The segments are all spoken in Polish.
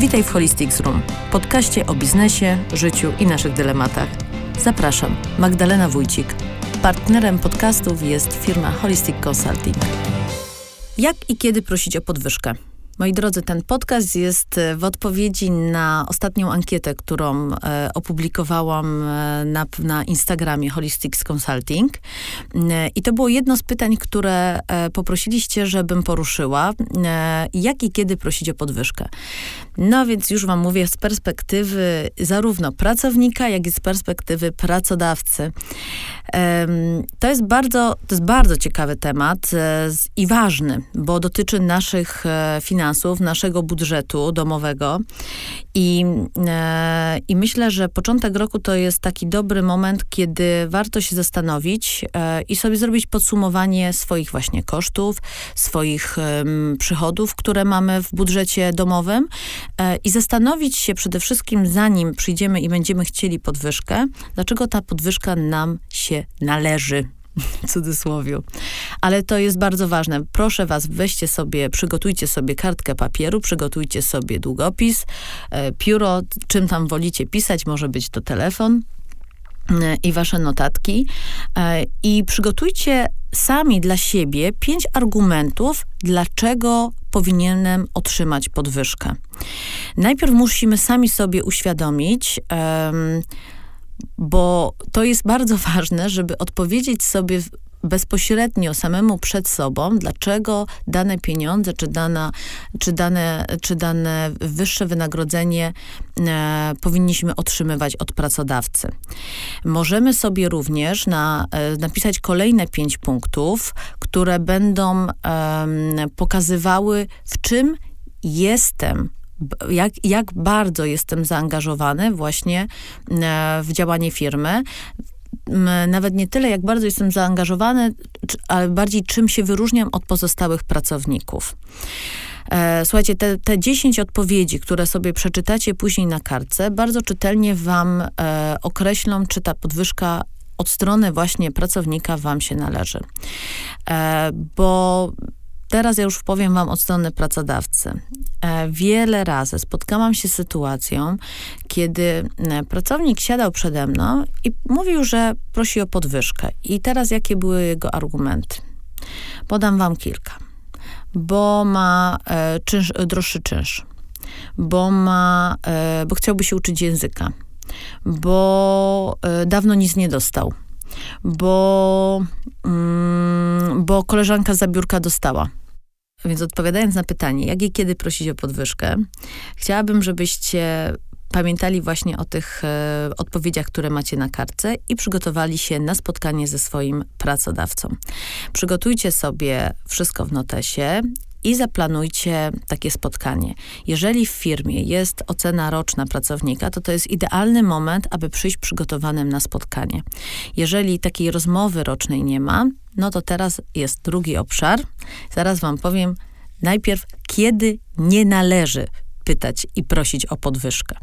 Witaj w Holistics Room, podcaście o biznesie, życiu i naszych dylematach. Zapraszam, Magdalena Wójcik. Partnerem podcastów jest firma Holistic Consulting. Jak i kiedy prosić o podwyżkę? Moi drodzy, ten podcast jest e, w odpowiedzi na ostatnią ankietę, którą e, opublikowałam e, na, na Instagramie Holistics Consulting. E, I to było jedno z pytań, które e, poprosiliście, żebym poruszyła. E, jak i kiedy prosić o podwyżkę? No więc już wam mówię z perspektywy zarówno pracownika, jak i z perspektywy pracodawcy. To jest bardzo, to jest bardzo ciekawy temat i ważny, bo dotyczy naszych finansów finansów, naszego budżetu domowego. I, e, I myślę, że początek roku to jest taki dobry moment, kiedy warto się zastanowić e, i sobie zrobić podsumowanie swoich właśnie kosztów, swoich e, przychodów, które mamy w budżecie domowym e, i zastanowić się przede wszystkim, zanim przyjdziemy i będziemy chcieli podwyżkę, dlaczego ta podwyżka nam się należy w cudzysłowiu. Ale to jest bardzo ważne. Proszę was, weźcie sobie, przygotujcie sobie kartkę papieru, przygotujcie sobie długopis, e, pióro, czym tam wolicie pisać, może być to telefon e, i wasze notatki e, i przygotujcie sami dla siebie pięć argumentów, dlaczego powinienem otrzymać podwyżkę. Najpierw musimy sami sobie uświadomić, um, bo to jest bardzo ważne, żeby odpowiedzieć sobie bezpośrednio samemu przed sobą, dlaczego dane pieniądze, czy, dana, czy, dane, czy dane wyższe wynagrodzenie e, powinniśmy otrzymywać od pracodawcy. Możemy sobie również na, e, napisać kolejne pięć punktów, które będą e, pokazywały, w czym jestem jak, jak bardzo jestem zaangażowany właśnie e, w działanie firmy. Nawet nie tyle, jak bardzo jestem zaangażowany, ale bardziej czym się wyróżniam od pozostałych pracowników. E, słuchajcie, te, te 10 odpowiedzi, które sobie przeczytacie później na kartce, bardzo czytelnie wam e, określą, czy ta podwyżka od strony właśnie pracownika wam się należy. Bo Teraz ja już powiem wam od strony pracodawcy. E, wiele razy spotkałam się z sytuacją, kiedy e, pracownik siadał przede mną i mówił, że prosi o podwyżkę. I teraz jakie były jego argumenty? Podam wam kilka. Bo ma e, czynsz, droższy czynsz, bo ma, bo chciałby się uczyć języka, bo dawno nic nie dostał, bo, mm, bo koleżanka za biurka dostała więc odpowiadając na pytanie, jak i kiedy prosić o podwyżkę, chciałabym, żebyście pamiętali właśnie o tych e, odpowiedziach, które macie na kartce i przygotowali się na spotkanie ze swoim pracodawcą. Przygotujcie sobie wszystko w notesie i zaplanujcie takie spotkanie. Jeżeli w firmie jest ocena roczna pracownika, to to jest idealny moment, aby przyjść przygotowanym na spotkanie. Jeżeli takiej rozmowy rocznej nie ma, no to teraz jest drugi obszar. Zaraz wam powiem najpierw, kiedy nie należy pytać i prosić o podwyżkę.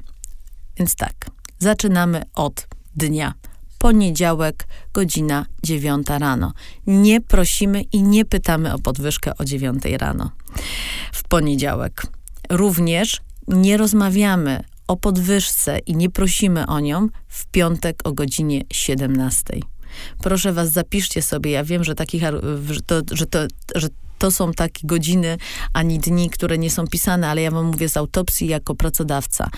Więc tak, zaczynamy od dnia poniedziałek, godzina 9 rano. Nie prosimy i nie pytamy o podwyżkę o 9 rano w poniedziałek. Również nie rozmawiamy o podwyżce i nie prosimy o nią w piątek o godzinie 17. Proszę was, zapiszcie sobie. Ja wiem, że takich, że to, że to, że to są takie godziny ani dni, które nie są pisane, ale ja wam mówię z autopsji jako pracodawca.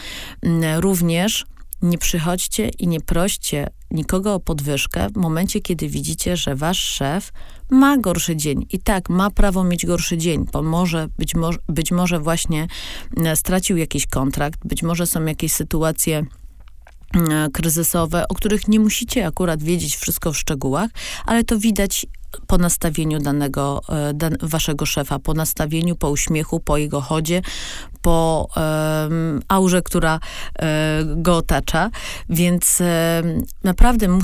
Mm, również nie przychodźcie i nie proście nikogo o podwyżkę w momencie, kiedy widzicie, że wasz szef ma gorszy dzień. I tak, ma prawo mieć gorszy dzień, bo może, być, mo być może właśnie e, stracił jakiś kontrakt, być może są jakieś sytuacje e, kryzysowe, o których nie musicie akurat wiedzieć wszystko w szczegółach, ale to widać po nastawieniu danego, e, dan, waszego szefa, po nastawieniu, po uśmiechu, po jego chodzie, po um, aurze, która um, go otacza. Więc um, naprawdę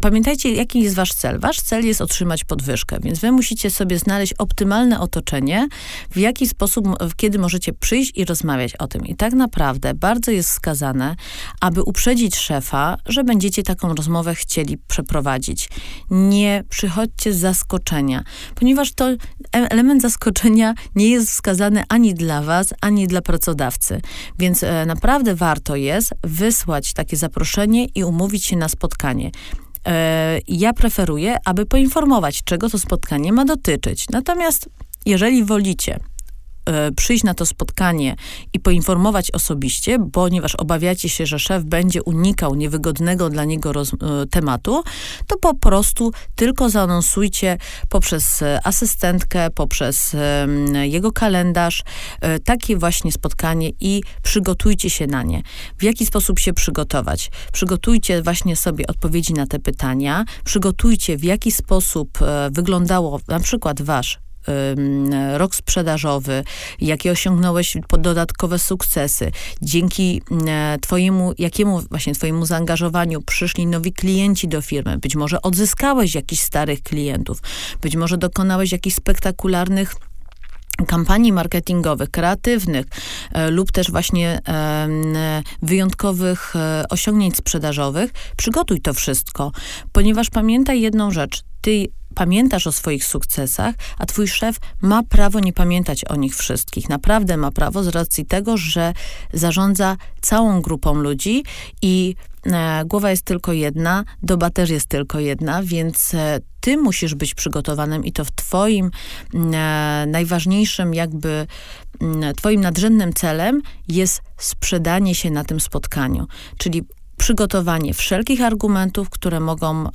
pamiętajcie, jaki jest wasz cel. Wasz cel jest otrzymać podwyżkę, więc wy musicie sobie znaleźć optymalne otoczenie, w jaki sposób, kiedy możecie przyjść i rozmawiać o tym. I tak naprawdę bardzo jest wskazane, aby uprzedzić szefa, że będziecie taką rozmowę chcieli przeprowadzić. Nie przychodzić wychodźcie z zaskoczenia, ponieważ to element zaskoczenia nie jest wskazany ani dla was, ani dla pracodawcy. Więc e, naprawdę warto jest wysłać takie zaproszenie i umówić się na spotkanie. E, ja preferuję, aby poinformować, czego to spotkanie ma dotyczyć. Natomiast jeżeli wolicie E, przyjść na to spotkanie i poinformować osobiście, ponieważ obawiacie się, że szef będzie unikał niewygodnego dla niego e, tematu, to po prostu tylko zaanonsujcie poprzez e, asystentkę, poprzez jego kalendarz takie właśnie spotkanie i przygotujcie się na nie. W jaki sposób się przygotować? Przygotujcie właśnie sobie odpowiedzi na te pytania, przygotujcie w jaki sposób wyglądało na przykład wasz rok sprzedażowy, jakie osiągnąłeś dodatkowe sukcesy, dzięki twojemu, jakiemu właśnie twojemu zaangażowaniu przyszli nowi klienci do firmy, być może odzyskałeś jakichś starych klientów, być może dokonałeś jakichś spektakularnych kampanii marketingowych, kreatywnych e, lub też właśnie wyjątkowych e, osiągnięć sprzedażowych, przygotuj to wszystko, ponieważ pamiętaj jedną rzecz, ty pamiętasz o swoich sukcesach, a twój szef ma prawo nie pamiętać o nich wszystkich. Naprawdę ma prawo z racji tego, że zarządza całą grupą ludzi i e, głowa jest tylko jedna, doba też jest tylko jedna, więc ty musisz być przygotowanym i to w twoim e, najważniejszym jakby twoim nadrzędnym celem jest sprzedanie się na tym spotkaniu. Czyli przygotowanie wszelkich argumentów, które mogą e,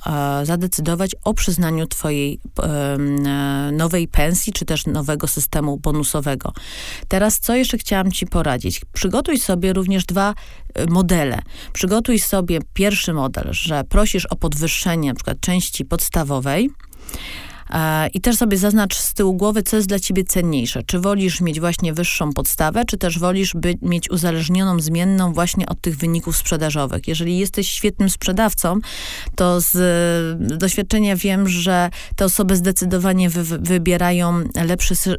zadecydować o przyznaniu twojej e, nowej pensji, czy też nowego systemu bonusowego. Teraz, co jeszcze chciałam ci poradzić? Przygotuj sobie również dwa e, modele. Przygotuj sobie pierwszy model, że prosisz o podwyższenie przykład części podstawowej, I też sobie zaznacz z tyłu głowy, co jest dla ciebie cenniejsze. Czy wolisz mieć właśnie wyższą podstawę, czy też wolisz by, mieć uzależnioną zmienną właśnie od tych wyników sprzedażowych. Jeżeli jesteś świetnym sprzedawcą, to z doświadczenia wiem, że te osoby zdecydowanie wy, wybierają lepszy, e,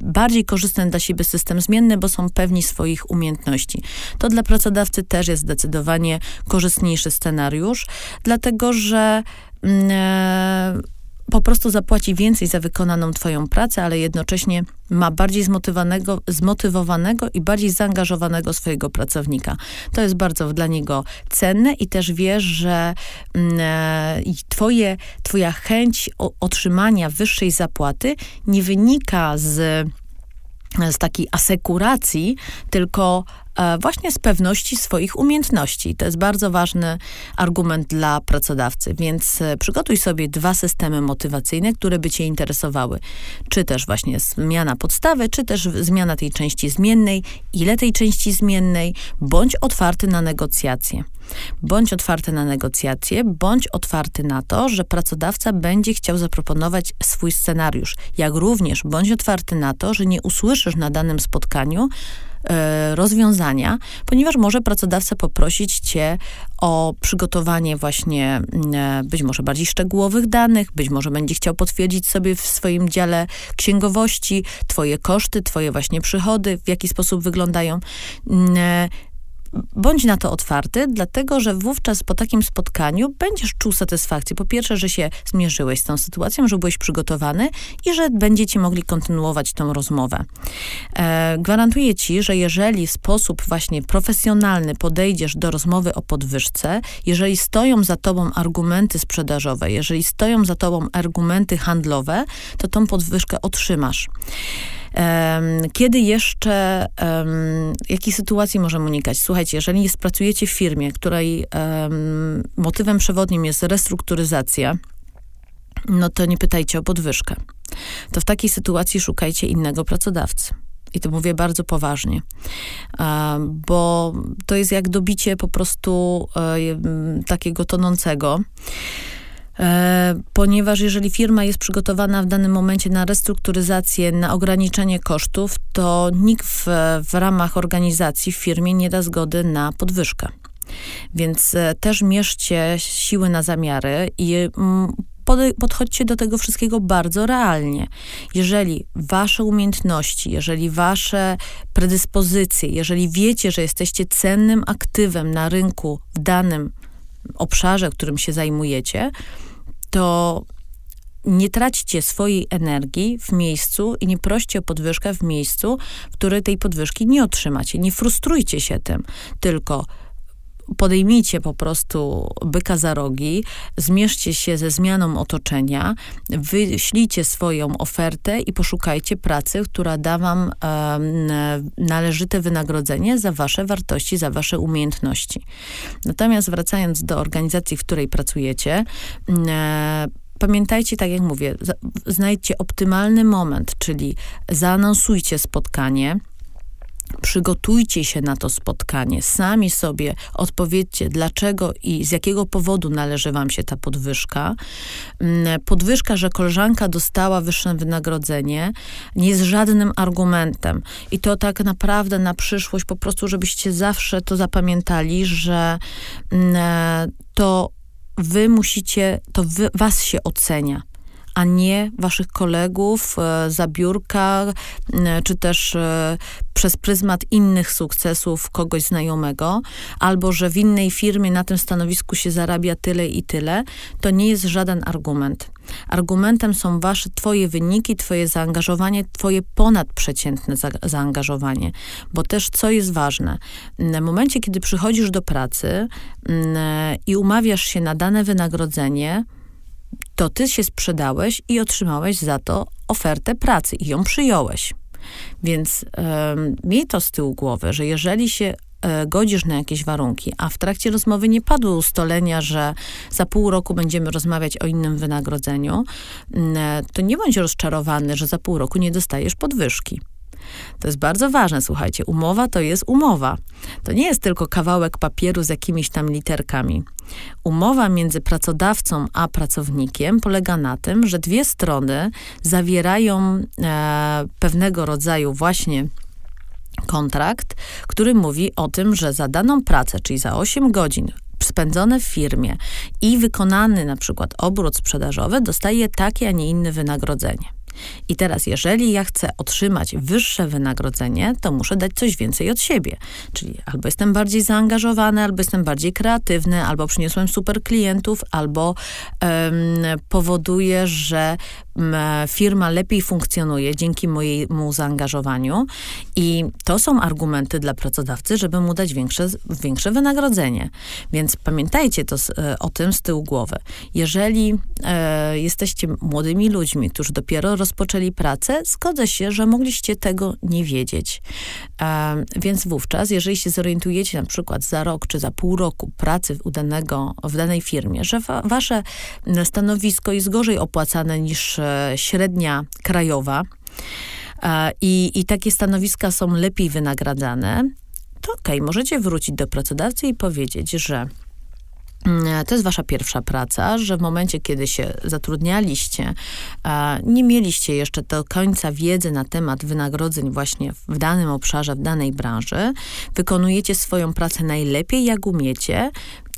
bardziej korzystny dla siebie system zmienny, bo są pewni swoich umiejętności. To dla pracodawcy też jest zdecydowanie korzystniejszy scenariusz, dlatego że mm, e, po prostu zapłaci więcej za wykonaną twoją pracę, ale jednocześnie ma bardziej zmotywowanego, zmotywowanego i bardziej zaangażowanego swojego pracownika. To jest bardzo dla niego cenne i też wiesz, że mm, e, twoje, twoja chęć otrzymania wyższej zapłaty nie wynika z z takiej asekuracji, tylko właśnie z pewności swoich umiejętności. To jest bardzo ważny argument dla pracodawcy, więc e, przygotuj sobie dwa systemy motywacyjne, które by cię interesowały. Czy też właśnie zmiana podstawy, czy też zmiana tej części zmiennej, ile tej części zmiennej, bądź otwarty na negocjacje. Bądź otwarty na negocjacje, bądź otwarty na to, że pracodawca będzie chciał zaproponować swój scenariusz. Jak również bądź otwarty na to, że nie usłyszysz na danym spotkaniu, E, rozwiązania, ponieważ może pracodawca poprosić cię o przygotowanie właśnie mm, e, być może bardziej szczegółowych danych, być może będzie chciał potwierdzić sobie w swoim dziale księgowości twoje koszty, twoje właśnie przychody, w jaki sposób wyglądają. Bądź na to otwarty, dlatego że wówczas po takim spotkaniu będziesz czuł satysfakcję. Po pierwsze, że się zmierzyłeś z tą sytuacją, że byłeś przygotowany i że będziecie mogli kontynuować tą rozmowę. E, gwarantuję ci, że jeżeli w sposób właśnie profesjonalny podejdziesz do rozmowy o podwyżce, jeżeli stoją za tobą argumenty sprzedażowe, jeżeli stoją za tobą argumenty handlowe, to tą podwyżkę otrzymasz. Kiedy jeszcze, jakiej sytuacji możemy unikać? Słuchajcie, jeżeli pracujecie w firmie, której motywem przewodnim jest restrukturyzacja, no to nie pytajcie o podwyżkę. To w takiej sytuacji szukajcie innego pracodawcy. I to mówię bardzo poważnie, bo to jest jak dobicie po prostu e, takiego tonącego. Ponieważ jeżeli firma jest przygotowana w danym momencie na restrukturyzację, na ograniczenie kosztów, to nikt w, w ramach organizacji w firmie nie da zgody na podwyżkę. Więc e, też mierzcie siły na zamiary i mm, podchodźcie do tego wszystkiego bardzo realnie. Jeżeli wasze umiejętności, jeżeli wasze predyspozycje, jeżeli wiecie, że jesteście cennym aktywem na rynku w danym obszarze, którym się zajmujecie, to nie traćcie swojej energii w miejscu i nie proście o podwyżkę w miejscu, w której tej podwyżki nie otrzymacie. Nie frustrujcie się tym, tylko podejmijcie po prostu byka za rogi, zmierzcie się ze zmianą otoczenia, wyślijcie swoją ofertę i poszukajcie pracy, która da wam należyte wynagrodzenie za wasze wartości, za wasze umiejętności. Natomiast wracając do organizacji, w której pracujecie, pamiętajcie, tak jak mówię, znajdźcie optymalny moment, czyli zaanonsujcie spotkanie, Przygotujcie się na to spotkanie. Sami sobie odpowiedzcie, dlaczego i z jakiego powodu należy wam się ta podwyżka. Mm, podwyżka, że koleżanka dostała wyższe wynagrodzenie, nie jest żadnym argumentem. I to tak naprawdę na przyszłość, po prostu, żebyście zawsze to zapamiętali, że mm, to wy musicie, to wy, was się ocenia a nie waszych kolegów e, za biurka, e, czy też e, przez pryzmat innych sukcesów kogoś znajomego, albo że w innej firmie na tym stanowisku się zarabia tyle i tyle, to nie jest żaden argument. Argumentem są wasze, twoje wyniki, twoje zaangażowanie, twoje ponadprzeciętne za, zaangażowanie. Bo też, co jest ważne, w momencie, kiedy przychodzisz do pracy i umawiasz się na dane wynagrodzenie, to ty się sprzedałeś i otrzymałeś za to ofertę pracy i ją przyjąłeś. Więc um, miej to z tyłu głowy, że jeżeli się e, godzisz na jakieś warunki, a w trakcie rozmowy nie padły ustalenia, że za pół roku będziemy rozmawiać o innym wynagrodzeniu, e, to nie bądź rozczarowany, że za pół roku nie dostajesz podwyżki. To jest bardzo ważne, słuchajcie. Umowa to jest umowa. To nie jest tylko kawałek papieru z jakimiś tam literkami. Umowa między pracodawcą a pracownikiem polega na tym, że dwie strony zawierają e, pewnego rodzaju właśnie kontrakt, który mówi o tym, że za daną pracę, czyli za 8 godzin spędzone w firmie i wykonany na przykład obrót sprzedażowy, dostaje takie, a nie inne wynagrodzenie. I teraz, jeżeli ja chcę otrzymać wyższe wynagrodzenie, to muszę dać coś więcej od siebie. Czyli albo jestem bardziej zaangażowany, albo jestem bardziej kreatywny, albo przyniosłem super klientów, albo um, powoduję, że firma lepiej funkcjonuje dzięki mojemu zaangażowaniu i to są argumenty dla pracodawcy, żeby mu dać większe, większe wynagrodzenie. Więc pamiętajcie to, e, o tym z tyłu głowy. Jeżeli e, jesteście młodymi ludźmi, którzy dopiero rozpoczęli pracę, zgodzę się, że mogliście tego nie wiedzieć. E, więc wówczas, jeżeli się zorientujecie na przykład za rok czy za pół roku pracy danego, w danej firmie, że wa wasze stanowisko jest gorzej opłacane niż średnia krajowa i, i takie stanowiska są lepiej wynagradzane, to okej, okay, możecie wrócić do pracodawcy i powiedzieć, że to jest wasza pierwsza praca, że w momencie, kiedy się zatrudnialiście, nie mieliście jeszcze do końca wiedzy na temat wynagrodzeń właśnie w danym obszarze, w danej branży. Wykonujecie swoją pracę najlepiej, jak umiecie.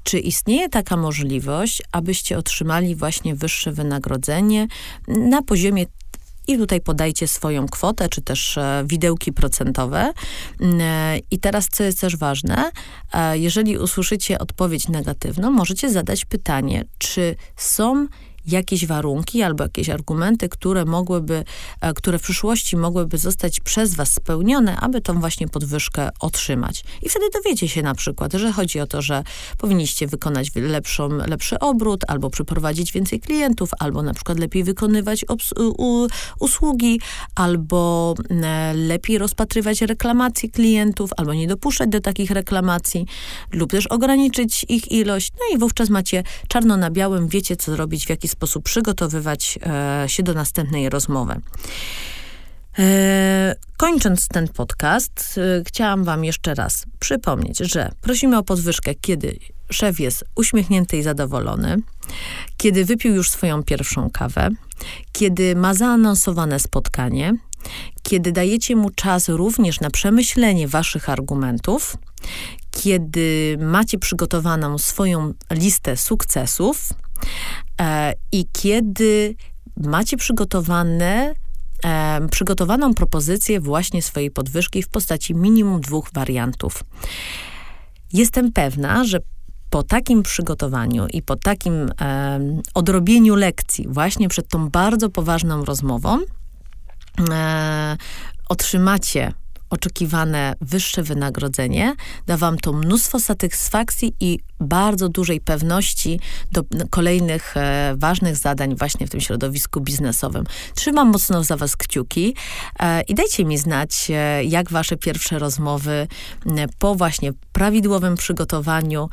Czy istnieje taka możliwość, abyście otrzymali właśnie wyższe wynagrodzenie na poziomie i tutaj podajcie swoją kwotę, czy też e, widełki procentowe. Mm, e, I teraz, co jest też ważne, e, jeżeli usłyszycie odpowiedź negatywną, możecie zadać pytanie, czy są jakieś warunki albo jakieś argumenty, które mogłyby, e, które w przyszłości mogłyby zostać przez was spełnione, aby tą właśnie podwyżkę otrzymać. I wtedy dowiecie się na przykład, że chodzi o to, że powinniście wykonać lepszą, lepszy obrót, albo przyprowadzić więcej klientów, albo na przykład lepiej wykonywać usługi, albo e, lepiej rozpatrywać reklamacje klientów, albo nie dopuszczać do takich reklamacji, lub też ograniczyć ich ilość. No i wówczas macie czarno na białym, wiecie co zrobić, w jaki sposób przygotowywać e, się do następnej rozmowy. E, kończąc ten podcast, e, chciałam Wam jeszcze raz przypomnieć, że prosimy o podwyżkę, kiedy szef jest uśmiechnięty i zadowolony, kiedy wypił już swoją pierwszą kawę, kiedy ma zaanonsowane spotkanie, kiedy dajecie mu czas również na przemyślenie Waszych argumentów, kiedy macie przygotowaną swoją listę sukcesów, I kiedy macie przygotowane e, przygotowaną propozycję właśnie swojej podwyżki w postaci minimum dwóch wariantów. Jestem pewna, że po takim przygotowaniu i po takim e, odrobieniu lekcji, właśnie przed tą bardzo poważną rozmową, e, otrzymacie oczekiwane wyższe wynagrodzenie, da wam to mnóstwo satysfakcji i bardzo dużej pewności do kolejnych e, ważnych zadań właśnie w tym środowisku biznesowym. Trzymam mocno za was kciuki e, i dajcie mi znać, e, jak wasze pierwsze rozmowy po właśnie prawidłowym przygotowaniu,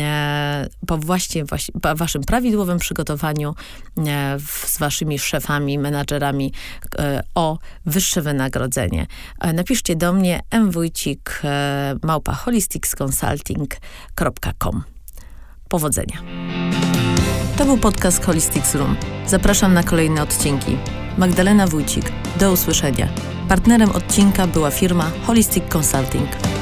e, po właśnie, właśnie po waszym prawidłowym przygotowaniu e, z waszymi szefami, menadżerami e, o wyższe wynagrodzenie. Napiszcie do mnie mwójcik małpa holisticsconsulting.com. Powodzenia. To był podcast Holistics Room. Zapraszam na kolejne odcinki. Magdalena Wójcik. Do usłyszenia. Partnerem odcinka była firma Holistic Consulting.